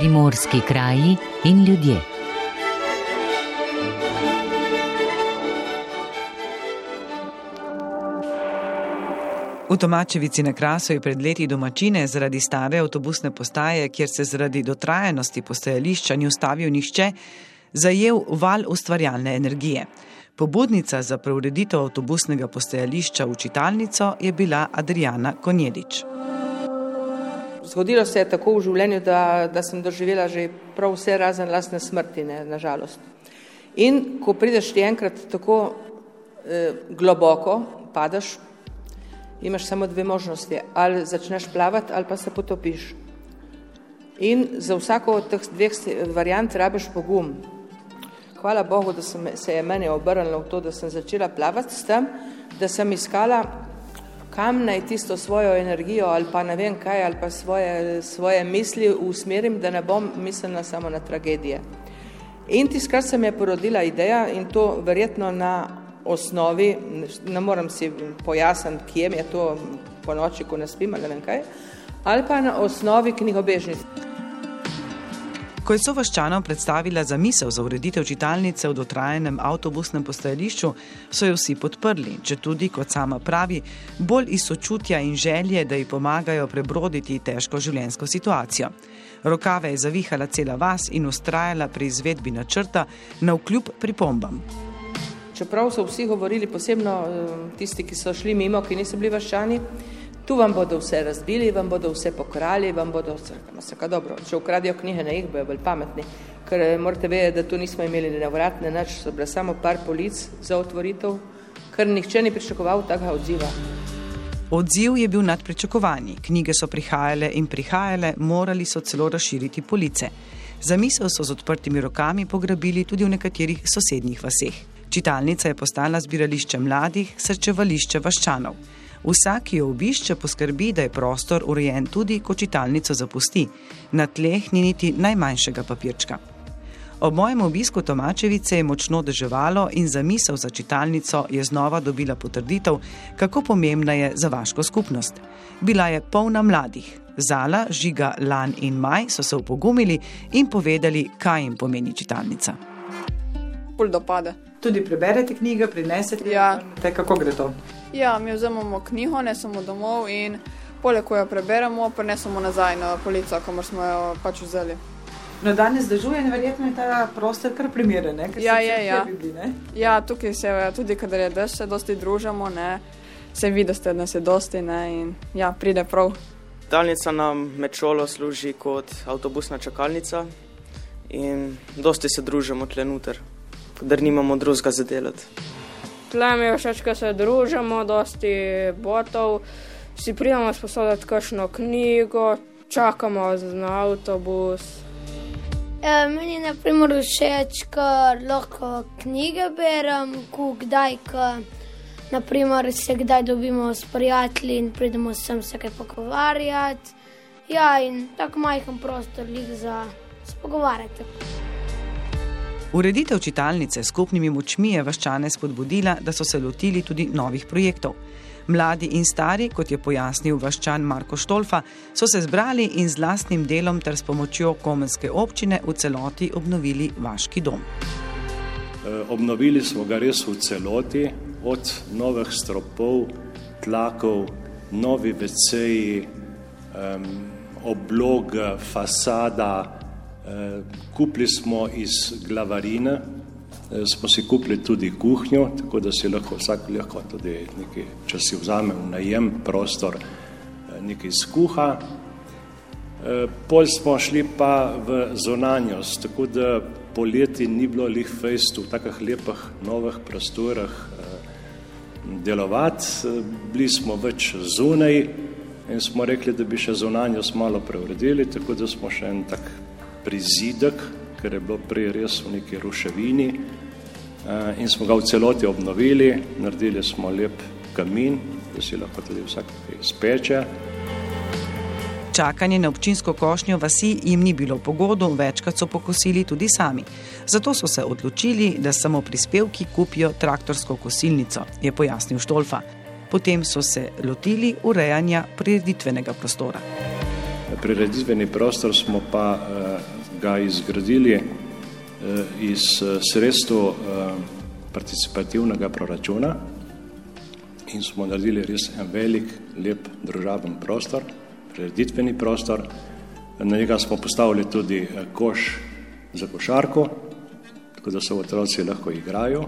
primorski kraji in ljudje. V Tomačevici na Krasu je pred leti domačine zaradi stare avtobusne postaje, kjer se zaradi dotrajanosti postajališča ni ustavil nišče, zajel val ustvarjalne energije. Pobudnica za preureditev avtobusnega postajališča v čitalnico je bila Adriana Konjedič. Zgodilo se je tako v življenju, da, da sem doživela že prav vse razen lastne smrti, ne, nažalost. In ko prideš ti enkrat tako eh, globoko, padeš, imaš samo dve možnosti, ali začneš plavati ali pa se potopiš. In za vsako od teh dveh variant rabiš pogum. Hvala Bogu, da sem, se je meni obrnilo v to, da sem začela plavati s tem, da sem iskala, kam naj tisto svojo energijo ali pa ne vem kaj, ali pa svoje, svoje misli usmerim, da ne bom mislila samo na tragedije. In tiskrat se mi je porodila ideja in to verjetno na osnovi, ne morem si pojasniti, kje je to po noči, ko ne spim ali ne vem kaj, ali pa na osnovi knjigobežnic. Ko je sovaščanom predstavila zamisel za ureditev čitalnice v dotrajenem avtobusnem postajališču, so jo vsi podprli, če tudi, kot sama pravi, bolj iz sočutja in želje, da ji pomagajo prebroditi težko življenjsko situacijo. Rokave je zavihala cela vas in ustrajala pri izvedbi načrta na vkljub pripombam. Čeprav so vsi govorili, posebno eh, tisti, ki so šli mimo, ki niso bili vaščani, tu vam bodo vse razbili, vam bodo vse pokrali, vam bodo vse, vse dobro. Če ukradijo knjige, ne jih bojo bolj pametni, ker eh, morate vedeti, da tu nismo imeli ne vratne, nič, so bile samo par polic za otvoritev, ker nihče ni pričakoval takega odziva. Odziv je bil nad pričakovanji. Knjige so prihajale in prihajale, morali so celo razširiti police. Zamisel so z odprtimi rokami pograbili tudi v nekaterih sosednjih vaseh. Čitalnica je postala zbirališče mladih, srčevališče vaščanov. Vsak, ki jo obišče, poskrbi, da je prostor urejen tudi, ko čitalnico zapusti. Na tleh ni niti najmanjšega papirčka. Ob mojem obisku Tomačevice je močno deževalo in za misel za čitalnico je znova dobila potrditev, kako pomembna je za vaško skupnost. Bila je polna mladih. Zala, Žiga, Lan in Maj so se upogumili in povedali, kaj jim pomeni čitalnica. Pul dopade. Tudi preberete knjige, prinesete ja. te, kako gre to. Ja, mi vzamemo knjigo, ne samo domov in poleg ko jo preberemo, prenesemo nazaj na polico, kamor smo jo pač vzeli. No, danes dežuje in verjetno je ta prostor kar primeren. Ja, je, ja. Bili, ja, tukaj se tudi, kadar je dež, se dosti družimo, ne? se vidi, da nas je dosti ne? in ja, pride prav. Talnica nam med šolo služi kot avtobusna čakalnica in dosti se družimo tlenuter da nimamo drugega za delati. Tlem je všeč, da se družimo, dosti botov, si pridemo sposoditi kakšno knjigo, čakamo na avtobus. E, meni je naprimer všeč, ker lahko knjige berem, ko kdaj, ko naprimer, se kdaj dobimo s prijatelji in pridemo sem se kaj pogovarjati. Ja, in tako majhen prostor za spogovarjati. Ureditev čitalnice s skupnimi močmi je vaščane spodbudila, da so se lotili tudi novih projektov. Mladi in stari, kot je pojasnil vaščan Marko Štolfa, so se zbrali in z lastnim delom ter s pomočjo komenske občine v celoti obnovili vaški dom. E, obnovili smo ga res v celoti, od novih stropov, tlakov, novi veceji, um, obloga, fasada. Eh, kupili smo iz glavarine, eh, smo si kupili tudi kuhinjo, tako da si lahko vsak lahko tudi nekaj, če si vzame v najem prostor, eh, nekaj skuha. Pol smo šli pa v zonanjost, tako da poleti ni bilo lih fejst v takih lepih novih prostorah delovati. Bili smo več zunaj in smo rekli, da bi še zonanjost malo preuredili, tako da smo še en tak prizidek, ker je bilo prej res v neki ruševini in smo ga v celoti obnovili, naredili smo lep kamin, da si lahko tudi vsak speče. Čakanje na občinsko košnjo vasi jim ni bilo pogodo, večkrat so pokosili tudi sami. Zato so se odločili, da samo prispevki kupijo traktorsko kosilnico, je pojasnil Štolfa. Potem so se lotili urejanja prireditvenega prostora. Prireditveni prostor smo pa uh, ga izgradili iz sredstva participativnega proračuna in smo naredili res en velik, lep družaben prostor, prireditveni prostor. Na njega smo postavili tudi koš za košarko, tako da se otroci lahko igrajo.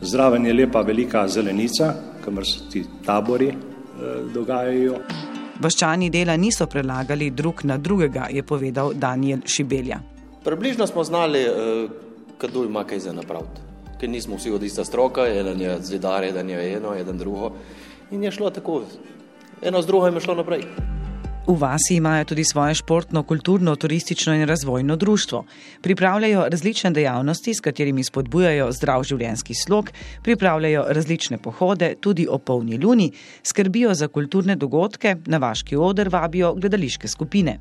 Zraven je lepa velika zelenica, kamor se ti tabori eh, dogajajo. Vaščani dela niso prelagali drug na drugega, je povedal Daniel Šibelja. Približno smo znali, eh, kdo ima kaj za napraviti. Ker nismo vsi od ista stroka, eden je zidar, eden je eno, eden drugo. In je šlo tako, eno z drugim je šlo naprej. V vasi imajo tudi svoje športno, kulturno, turistično in razvojno društvo. Pripravljajo različne dejavnosti, s katerimi spodbujajo zdrav življenjski slog, pripravljajo različne pohode, tudi o polni luni, skrbijo za kulturne dogodke, na vaški oder vabijo gledališke skupine.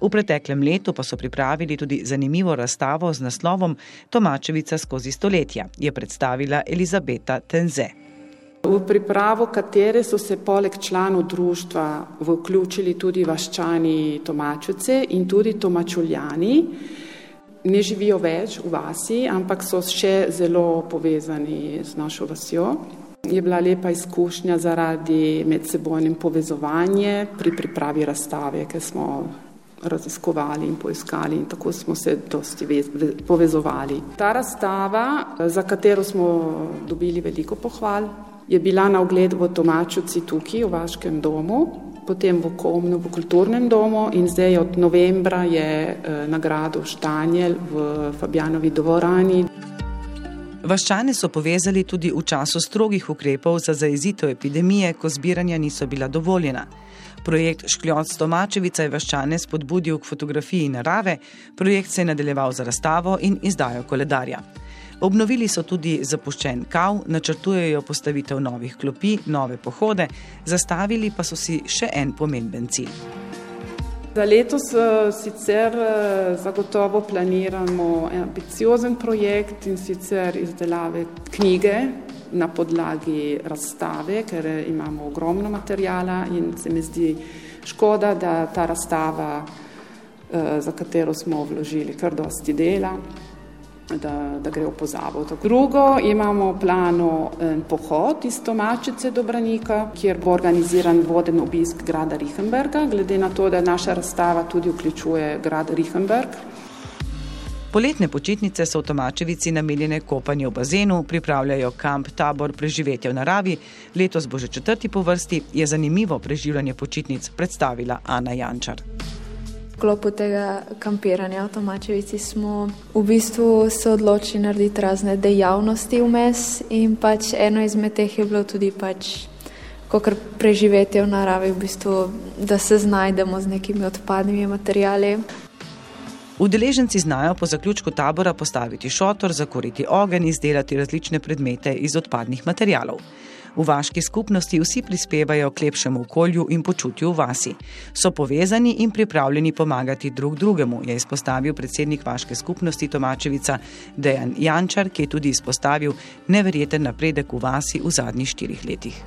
V preteklem letu pa so pripravili tudi zanimivo razstavo z naslovom Tomačevica skozi stoletja, je predstavila Elizabeta Tenze. V pripravo katere so se poleg članov društva vključili tudi vaščani Tomačuce in tudi Tomačuljani. Ne živijo več v vasi, ampak so še zelo povezani z našo vasjo. Je bila lepa izkušnja zaradi medsebojnem povezovanja pri pripravi razstave, ker smo raziskovali in poiskali in tako smo se dosti povezovali. Ta razstava, za katero smo dobili veliko pohval, je bila na ogled v Tomačuci tukaj v Vaškem domu, potem v Komnu v kulturnem domu in zdaj od novembra je eh, nagrado Štanjel v Fabjanovi dvorani. Vaščane so povezali tudi v času strogih ukrepov za zaezitev epidemije, ko zbiranja niso bila dovoljena. Projekt Škljoc Tomačevica je vaščane spodbudil k fotografiji narave, projekt se je nadaljeval za razstavo in izdajo koledarja. Obnovili so tudi zapuščen kav, načrtujejo postavitev novih klopi, nove pohode, zastavili pa so si še en pomemben cilj. Za letos eh, sicer eh, zagotovo planiramo ambiciozen projekt in sicer izdelave knjige na podlagi razstave, ker imamo ogromno materijala in se mi zdi škoda, da ta razstava, eh, za katero smo vložili kar dosti dela, da, da gre v pozabo. Drugo, imamo v planu en pohod iz Tomačice do Branika, kjer bo organiziran voden obisk grada Richenberga, glede na to, da naša razstava tudi vključuje grad Richenberg. Poletne počitnice so v Tomačevici namenjene kopanju v bazenu, pripravljajo kamp, tabor, preživetje v naravi. Letos bo že četrti po vrsti, je zanimivo preživljanje počitnic predstavila Ana Jančar sklopu tega kampiranja v Tomačevici smo v bistvu se odločili narediti razne dejavnosti vmes in pač eno izmed teh je bilo tudi pač kakor preživetje v naravi, v bistvu, da se znajdemo z nekimi odpadnimi materijali. Udeleženci znajo po zaključku tabora postaviti šotor, zakoriti ogenj, izdelati različne predmete iz odpadnih materijalov. V vaški skupnosti vsi prispevajo k lepšemu okolju in počutju vasi. So povezani in pripravljeni pomagati drug drugemu, je izpostavil predsednik vaške skupnosti Tomačevica Dejan Jančar, ki je tudi izpostavil neverjeten napredek v vasi v zadnjih štirih letih.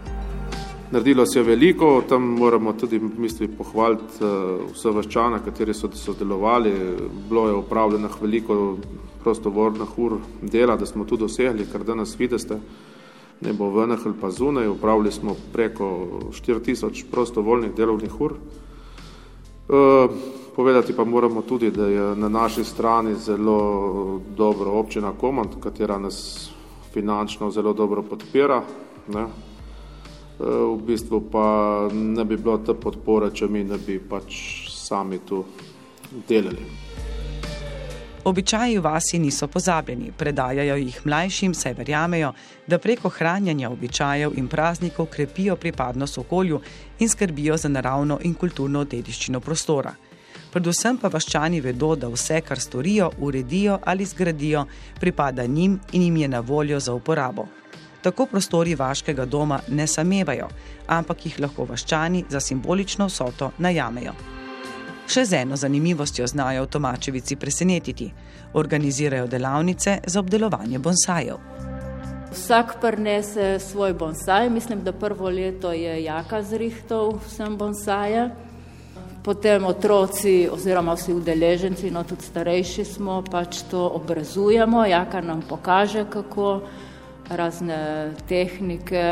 Naredilo se je veliko, tam moramo tudi misli, pohvaliti uh, vse vaščane, kateri so sodelovali. Bilo je upravljenih veliko prostovoljnih ur dela, da smo tu dosegli, kar danes vidite ne bo v NHL pa zunaj, upravili smo preko 4000 prostovoljnih delovnih ur. E, povedati pa moramo tudi, da je na naši strani zelo dobro občina Komand, katera nas finančno zelo dobro podpira. Ne. E, v bistvu pa ne bi bilo te podpore, če mi ne bi pač sami tu delali. Običaji vasi niso pozabljeni, predajajo jih mlajšim, saj verjamejo, da preko hranjanja običajev in praznikov krepijo pripadnost okolju in skrbijo za naravno in kulturno dediščino prostora. Predvsem pa vaščani vedo, da vse, kar storijo, uredijo ali zgradijo, pripada njim in jim je na voljo za uporabo. Tako prostori vaškega doma ne samevajo, ampak jih lahko vaščani za simbolično vsoto najamejo. Še z eno zanimivostjo znajo v Tomačevici presenetiti: organizirajo delavnice za obdelovanje bonsajev. Vsak prinese svoj bonsaj, mislim, da prvo leto je Jaka zrihtov vsem bonsaje. potem otroci oziroma vsi udeleženci, no tudi starejši smo, pač to obrazujemo, jaka nam pokaže, kako razne tehnike.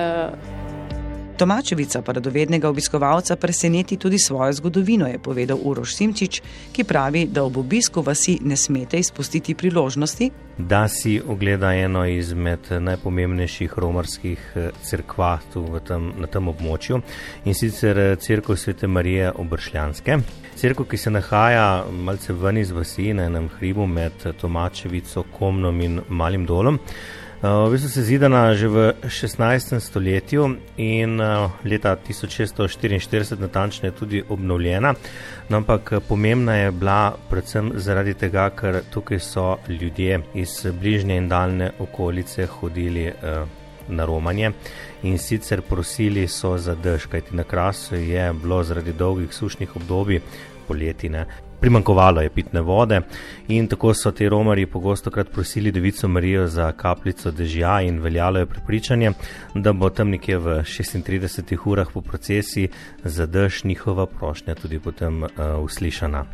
Tomačevica pa radovednega obiskovalca preseneti tudi svojo zgodovino, je povedal Uroš Simčič, ki pravi, da ob obisku vasi ne smete izpustiti priložnosti, da si ogleda eno izmed najpomembnejših romarskih eh, crkva tem, na tem območju in sicer eh, crkva Svete Marije Obršljanske. Cerkev, ki se nahaja malce ven iz vasi na enem hribu med Tomačevico, Komnom in Malim dolom. Eh, v bistvu se zidana že v 16. stoletju in eh, leta 1644 natančno je tudi obnovljena, no, ampak eh, pomembna je bila predvsem zaradi tega, ker tukaj so ljudje iz bližnje in daljne okolice hodili na romanje in sicer prosili so za dež, kajti na krasu je bilo zaradi dolgih sušnih obdobij poletine primankovalo je pitne vode in tako so ti romari pogosto krat prosili Devico Marijo za kapljico dežja in veljalo je prepričanje, da bo tam nekje v 36 urah po procesi za dež njihova prošnja tudi potem uh, uslišana.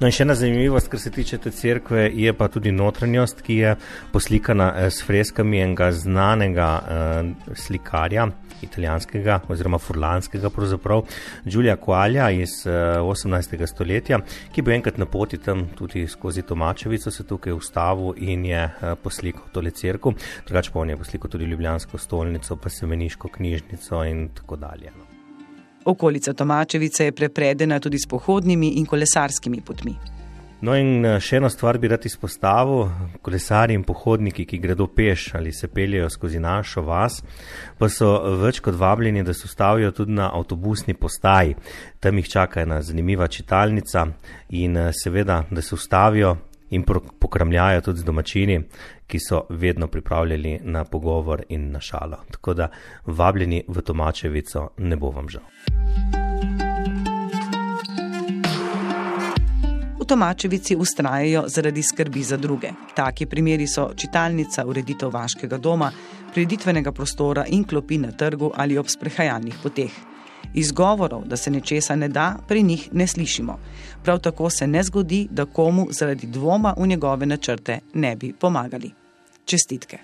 No in še ena zanimivost, kar se tiče te cerkve, je pa tudi notranjost, ki je poslikana eh, s freskami enega znanega uh, slikarja, italijanskega oziroma furlanskega, pravzaprav Giulia Quaglia iz uh, 18. stoletja, ki bo enkrat na poti tam tudi skozi Tomačevico se tukaj ustavil in je uh, poslikal tole cerkev, drugače pa on je poslikal tudi Ljubljansko stolnico, pa semeniško knjižnico in tako dalje. No. Okolica Tomačevice je prepredena tudi s pohodnimi in kolesarskimi potmi. No, in eh, še eno stvar bi rad izpostavil: kolesari in pohodniki, ki gredo peš ali se peljejo skozi našo vas, pa so več kot vabljeni, da se ustavijo tudi na avtobusni postaji. Tam jih čaka ena zanimiva čitalnica in eh, seveda, da se ustavijo in pokramljajo tudi z domačini, ki so vedno pripravljeni na pogovor in na šalo. Tako da vabljeni v Tomačevico ne bo vam žal. Tomačevici ustrajajo zaradi skrbi za druge. Taki primeri so čitalnica, ureditev vaškega doma, preditvenega prostora in klopi na trgu ali ob sprehajalnih poteh. Izgovorov, da se nečesa ne da, pri njih ne slišimo. Prav tako se ne zgodi, da komu zaradi dvoma v njegove načrte ne bi pomagali. Čestitke.